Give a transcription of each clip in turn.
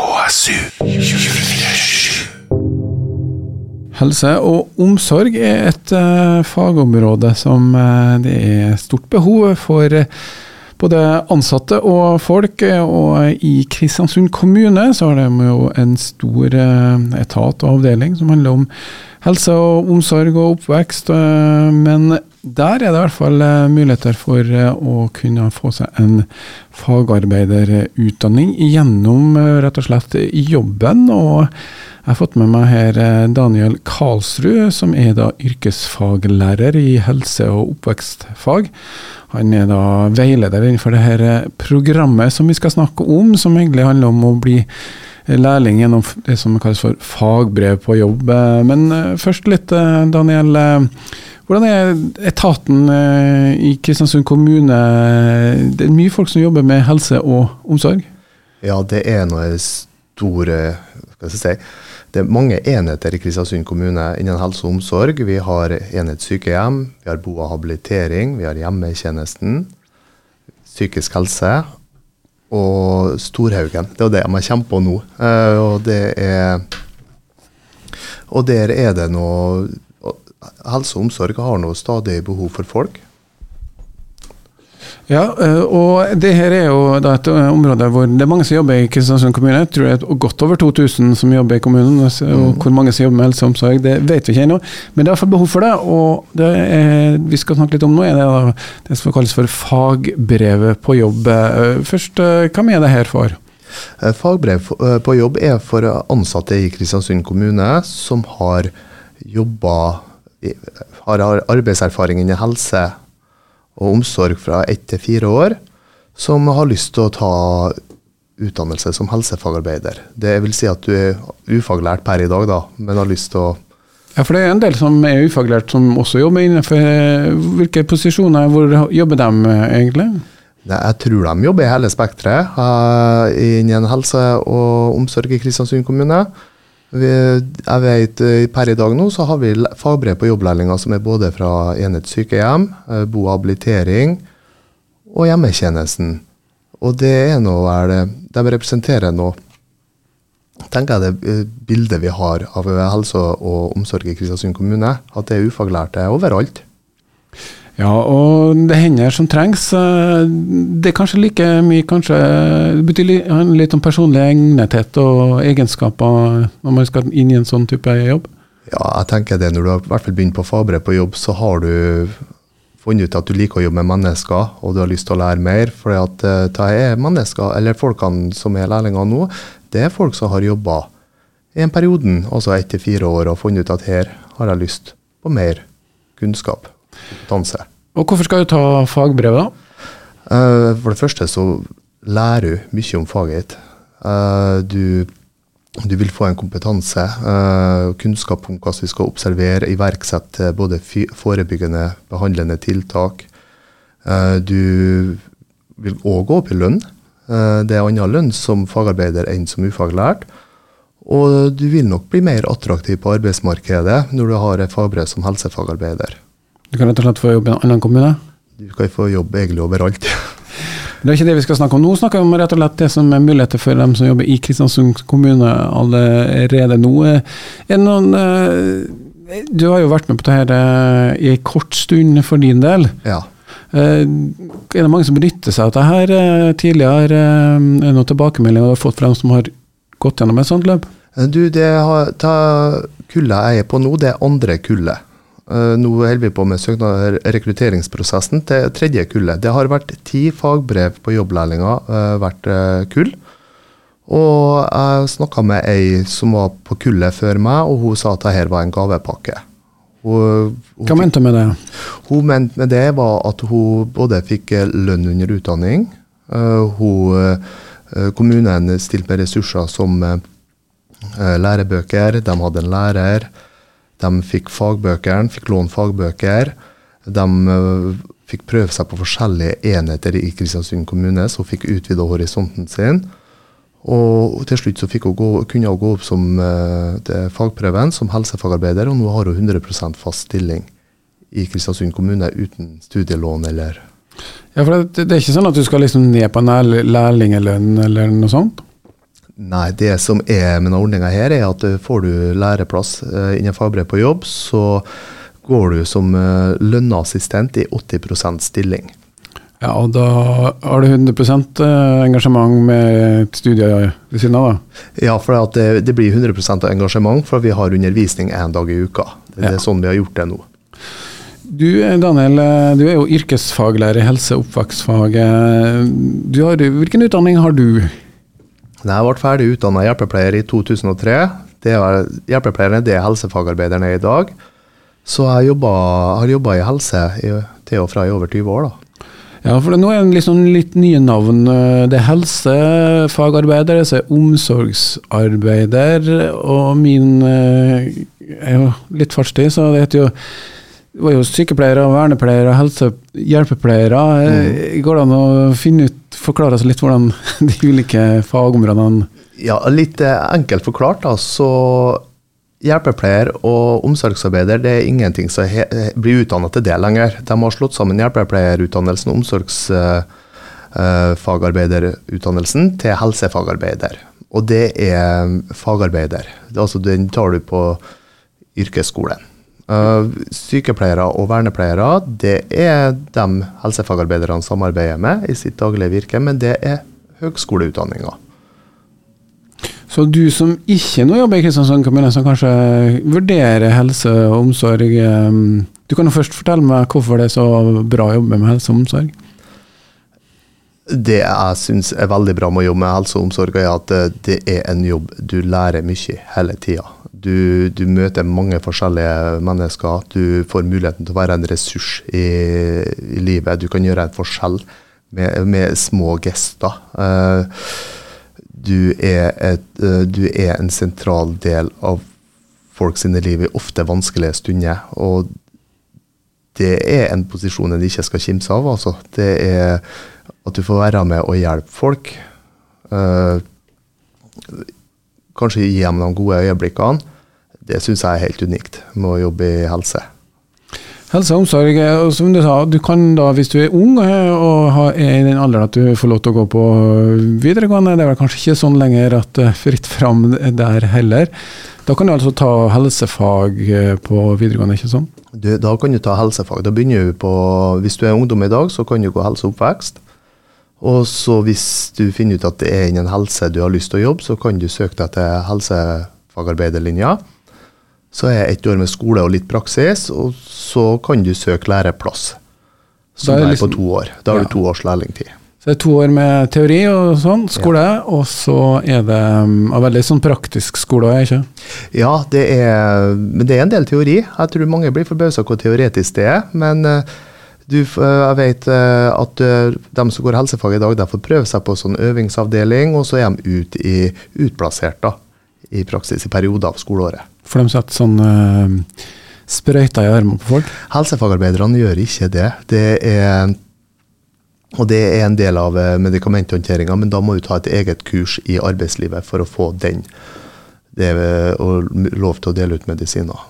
KSU 247. Helse og omsorg er et uh, fagområde som uh, det er stort behov for Uh, både ansatte og folk. Og i Kristiansund kommune så har de jo en stor etat og avdeling som handler om helse og omsorg og oppvekst. eh, Men der er det i hvert fall eh, muligheter for eh, å kunne få seg en fagarbeiderutdanning gjennom rett og slett jobben. og jeg har fått med meg her Daniel Karlsrud, som er da yrkesfaglærer i helse- og oppvekstfag. Han er da veileder innenfor det her programmet som vi skal snakke om, som egentlig handler om å bli lærling gjennom det som kalles for fagbrev på jobb. Eh, Men eh, først litt, eh, Daniel. Hvordan er etaten i Kristiansund kommune? Det er mye folk som jobber med helse og omsorg? Ja, det er noe store skal jeg si? Det er mange enheter i Kristiansund kommune innen helse og omsorg. Vi har enhetssykehjem, vi har bo og habilitering, vi har hjemmetjenesten, psykisk helse og Storhaugen. Det er det jeg kommer på nå. Eh, og det er Og der er det noe Helse og omsorg har nå stadig behov for folk. Ja, eh, og det her er jo et eh, område hvor det er mange som jobber i Kristiansund kommune. Jeg tror det er godt over 2000 som jobber i kommunen. og hvor mange som jobber med helse og omsorg, det vet vi ikke ennå. Men det er iallfall behov for det. Og det er, vi skal snakke litt om nå, er det det som kalles for fagbrevet på jobb. Eh, Først, hva er det her for? Fagbrev på jobb er for ansatte i Kristiansund kommune som har jobba har arbeidserfaring innen helse og omsorg fra ett til fire år, som har lyst til å ta utdannelse som helsefagarbeider. Det vil si at du er ufaglært per i dag, da, men har lyst til å Ja, for det er en del som er ufaglært som også jobber innenfor eh, Hvilke posisjoner, hvor jobber de eh, egentlig? Jeg tror de jobber i hele spekteret uh, innen helse og omsorg i Kristiansund kommune. Vi, jeg vet eh, Per i dag nå så har vi fagbrev på jobblærlinger som er både fra enhet sykehjem, eh, bo og habilitering og hjemmetjenesten. Og det er nå vel De representerer nå tenker jeg det eh, bildet vi har av helse og omsorg i Kristiansund kommune. At det er ufaglærte overalt. Ja, og det hender som trengs. Det er kanskje like mye kanskje, Det betyr litt om personlig egnethet og egenskaper når man skal inn i en sånn type jobb. Ja, jeg tenker det. Når du har i hvert fall begynt på fagbrev på jobb, så har du funnet ut at du liker å jobbe med mennesker, og du har lyst til å lære mer. For at eh, det er mennesker, eller folkene som er lærlinger nå, det er folk som har jobba i en periode, altså ett til fire år, og funnet ut at her har jeg lyst på mer kunnskap, kompetanse. Og hvorfor skal du ta fagbrev, da? Uh, For det første så lærer du mye om faget ditt. Uh, Du, du vil få en kompetanse, uh, kunnskap om hva vi skal observere, iverksette både forebyggende, behandlende tiltak. Eh, Du vil òg gå opp i lønn. Eh, Det er annen lønn som fagarbeider enn som ufaglært. Og du vil nok bli mer attraktiv på arbeidsmarkedet når du har et fagbrev som helsefagarbeider. Du kan rett og slett få jobb i en annen kommune? Du kan få jobb egentlig overalt. Det er ikke det vi skal snakke om nå. snakker vi om rett og slett det som er muligheter for dem som jobber i Kristiansund kommune allerede nå. Er det noen eh, Du har jo vært med på dette eh, i en kort stund for din del. Ja. Eh, Er det mange som benytter seg av dette her tidligere? Er det noen tilbakemeldinger du har fått fra dem som har gått gjennom et sånt løp? Du, det har, ta kullet jeg er på nå, det er andre kullet. Eh, Nå holder vi på med søknad, rekrutteringsprosessen til tredje kullet. Det har vært ti fagbrev på jobblærlinger uh, hvert eh, kull. Og jeg snakka med ei som var på kullet før meg, og hun sa at dette var en gavepakke. Hun, hun Hva mente hun med det? hun mente med det var at hun både fikk eh, lønn under utdanning, eh, hun, eh, kommunen stilte med ressurser som eh, eh, lærebøker, de hadde en lærer, de fikk fagbøkene, fikk låne fagbøker, de eh, fikk prøve seg på forskjellige enheter i Kristiansund kommune, så fikk utvida horisonten sin. Og til slutt så hun gå, kunne hun gå opp som til fagprøven som helsefagarbeider, og nå har hun 100 fast stilling i Kristiansund kommune uten studielån eller Ja, for det, det er ikke sånn at du skal liksom ned på en lær- lærlingelønn eller noe sånt? Nei, det som er med denne ordninga her, er at eh, får du læreplass eh, innen fagbrev på jobb, så går du som eh, lønna assistent i 80% stilling. Ja, og da har du 100 eh, engasjement med studier ved siden av, da? Ja, for at det, det blir 100% engasjement, for vi har undervisning én dag i uka. Det, Ja. er sånn vi har gjort det nå. Du Daniel, du er jo yrkesfaglærer i helse- og oppvekstfag. Har, hvilken utdanning har du? Jeg ble ferdig utdanna hjelpepleier i 2003. Det er, hjelpepleierne det er helsefagarbeiderne i dag. Så jeg jobbet, har jobba i helse i, til og fra i over 20 år. da. Ja, for nå er det liksom litt nye navn. Det er helsefagarbeider, så er omsorgsarbeider, og min eh, er jo litt fartstid, så det heter jo det var jo sykepleiere, vernepleiere, helsehjelpepleiere. Mm. Går det an å finne ut, forklare oss litt hvordan de ulike fagområdene Ja, Litt eh, enkelt forklart, da, så hjelpepleier og omsorgsarbeider det er ingenting som eh, blir utdanna til det lenger. De har slått sammen hjelpepleierutdannelsen og omsorgsfagarbeiderutdannelsen til helsefagarbeider. Og det er fagarbeider. Er Altså Den tar du på yrkesskolen. Eh, sykepleiere og vernepleiere det er de helsefagarbeiderne samarbeider med i sitt daglige virke, men det er høgskoleutdanninga. Så du som ikke nå jobber i Kristiansand kommune, som kanskje vurderer helse og omsorg eh, Du kan jo først fortelle meg hvorfor det er så bra å jobbe med helse og omsorg? Det jeg syns er veldig bra med å jobbe med helse og omsorg, er at eh, det er en jobb du lærer mye hele tida. Du, du møter mange forskjellige mennesker. Du får muligheten til å være en ressurs i, i livet. Du kan gjøre en forskjell med, med små gester. Eh, du, er et, eh, du er en sentral del av folk sine liv i ofte vanskelige stunder. og det er en posisjon en ikke skal kimse av. Altså. Det er at du får være med og hjelpe folk. Eh, kanskje gi dem de gode øyeblikkene. Det syns jeg er helt unikt med å jobbe i helse. Helse og omsorg, og som du sa, du kan da, hvis du er ung og har- er i den alderen at du får lov til å gå på videregående, det er vel kanskje ikke sånn lenger at det er fritt fram der heller. Da kan du altså ta helsefag eh, på videregående, ikke sånn? Du, da kan du ta helsefag. Da begynner du på, Hvis du er ungdom i dag, så kan du gå helse og oppvekst. Og så hvis du finner ut at det er innen helse du har lyst til å jobbe, så kan du søke deg til helsefagarbeiderlinja. Så er ett år med skole og litt praksis, og så kan du søke læreplass. Som er er liksom- på to år. Da har Ja. du to års lærlingtid. Så det er to år med teori og sånn, skole, og så er det en veldig sånn praktisk skole òg, ikke Ja, det er, men det er en del teori. Jeg tror mange blir forbausa hvor teoretisk det er. Men eh, du, eh, jeg vet eh, at eh, de som går helsefag i dag, de får prøve seg på sånn øvingsavdeling, og så er de ut i, utplassert da, i praksis i perioder av skoleåret. For de setter sånn uh, sprøyter i armene på folk. Helsefagarbeiderne gjør ikke det. Det er og det er en del av medikamenthåndteringa, men da må du ta et eget kurs i arbeidslivet for å få den. Det er lov til å dele ut medisiner.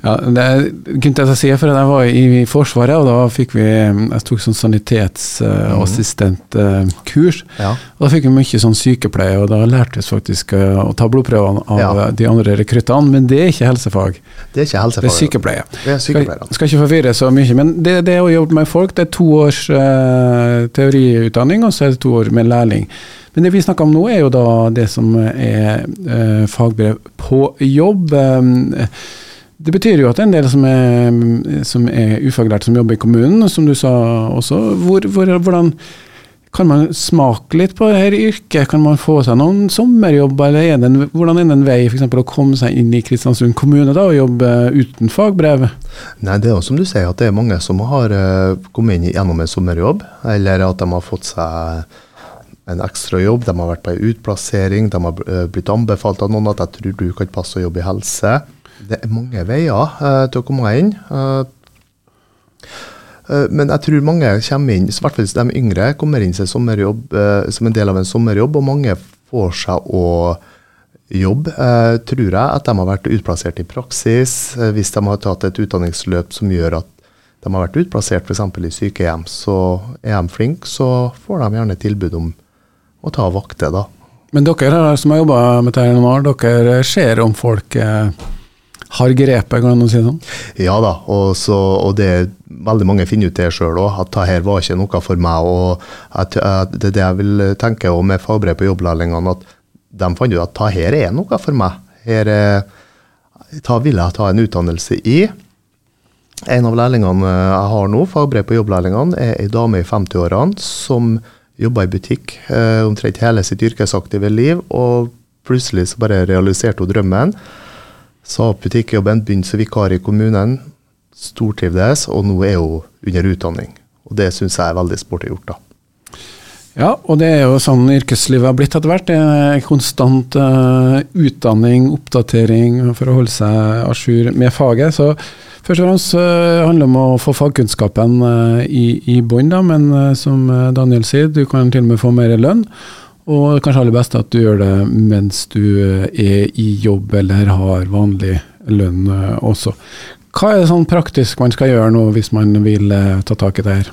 Ja, det kunne jeg si, for jeg var i Forsvaret, og da fikk vi Jeg tok sånn sanitetassistentkurs. Ja. Og da fikk vi mye sånn sykepleie, og da lærte vi faktisk uh, å ta blodprøvene av Ja. de andre rekruttene, men det er ikke helsefag. Det er ikke Det er sykepleie. Det er Skal, skal ikke forvirre så mye, men det, det å jobbe med folk, det er to års uh, teoriutdanning, og så er det to år med lærling. Men det vi snakker om nå, er jo da det som er eh, fagbrev på jobb. Eh, det betyr jo at det er en del som er, som er ufaglært som jobber i kommunen, som du sa også. Hvor, hvor, hvordan kan man smake litt på dette yrket? Kan man få seg noen sommerjobb, eller er en, hvordan er det en vei for eksempel, å komme seg inn i Kristiansund kommune da, og jobbe uten fagbrev? Nei, det er jo som du sier, at det er mange som har eh, kommet inn gjennom en sommerjobb, eller at de har fått seg en ekstra jobb, de har vært på en utplassering, de har eh, blitt anbefalt av noen at jeg tror du kan passe å jobbe i helse. Det er mange veier uh, til å komme inn. Uh, uh, men jeg tror mange kommer inn, i hvert fall de yngre, kommer inn som, en del av en sommerjobb, og mange får seg å jobbe, tror jeg, at de har vært utplassert i praksis, hvis de har tatt et utdanningsløp som gjør at de har vært utplassert f.eks. i sykehjem, så er de flinke, så får de gjerne tilbud om å ta vakter, da. Men dere som har jobba med dette noen år, dere ser om folk eh, har grepet, kan man si det sånn? Ja da, og, så, og det veldig mange finner ut det sjøl òg, at det her var ikke noe for meg. og at, at Det er det jeg vil tenke òg med fagbrev på jobblærlingene, at de fant ut at det her er noe for meg. Her ta vil jeg ta en utdannelse i. En av lærlingene jeg har nå, fagbrev på jobblærlingene, er ei dame i 50-årene som jobba i butikk eh, omtrent hele sitt yrkesaktive liv, og plutselig så bare realiserte hun drømmen Sa opp butikkjobben, begynte som vikar i kommunen. Stortrivdes, og nå er hun under utdanning. Og Det syns jeg er veldig sporty gjort. da. Ja, og det er jo sånn yrkeslivet har blitt etter hvert. Det er konstant uh, utdanning, oppdatering for å holde seg à jour med faget. Så først og fremst uh, handler det om å få fagkunnskapen uh, i, i bånn, men som Daniel sier, du kan til og med få mer lønn. Og kanskje aller best at du gjør det mens du eh, er i jobb eller har vanlig lønn eh, også. Hva er det sånn praktisk man skal gjøre nå hvis man vil eh, ta tak i det her?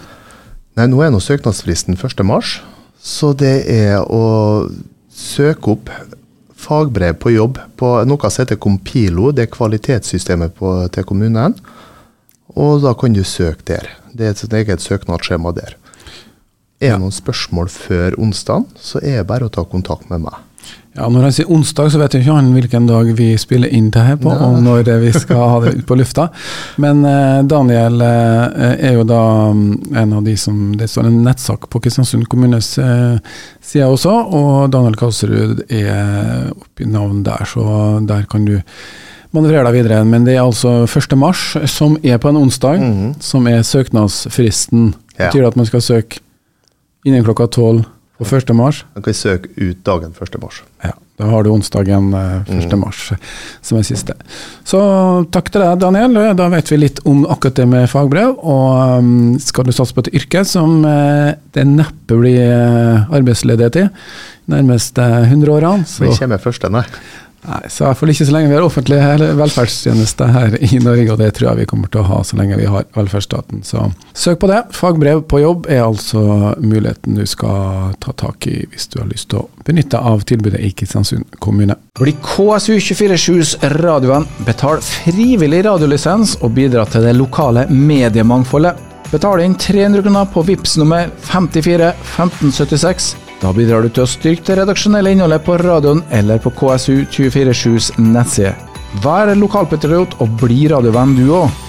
Nei, Nå er nå søknadsfristen 1.3, så det er å søke opp fagbrev på jobb på noe som heter Compilo, det er kvalitetssystemet på, til kommunen. Og da kan du søke der. Det er et eget søknadsskjema der. Er det noen spørsmål før onsdag, så er det bare å ta kontakt med meg. Ja, Når han sier onsdag, så vet jo ikke han hvilken dag vi spiller inn det her på, ja. og når vi skal ha det ut på lufta. Men eh, Daniel eh, er jo da mm, en av de som Det står en nettsak på Kristiansund kommunes eh, side også, og Daniel Kalsrud er oppi navn der, så der kan du manøvrere deg videre. Men det er altså 1. mars, som er på en onsdag, mm -hmm. som er søknadsfristen. Ja. Betyr det at man skal søke innen klokka tolv på 1. mars. Da kan vi søke ut dagen 1. mars. Ja, da har du onsdagen 1. Eh, mm. mars som er siste. Så takk til deg, Daniel. Da vet vi litt om akkurat det med fagbrev. Og um, skal du satse på et yrke som det neppe blir arbeidsledighet i nærmeste 100 årene så Vi kommer først, nei. Nei, så iallfall ikke så lenge vi har offentlig velferdstjeneste her i Norge, og det tror jeg vi kommer til å ha så lenge vi har velferdsstaten. Så søk på det. Fagbrev på jobb er altså muligheten du skal ta tak i hvis du har lyst til å benytte av tilbudet i Kristiansund kommune. Bli KSU247s radioen, betal frivillig radiolisens og bidra til det lokale mediemangfoldet. Betal inn 300 kroner på VIPS nummer 54 1576 da bidrar du til å styrke det redaksjonelle innholdet på radioen eller på KSU247s nettside. Vær lokalpatriot og bli radiovenn du òg.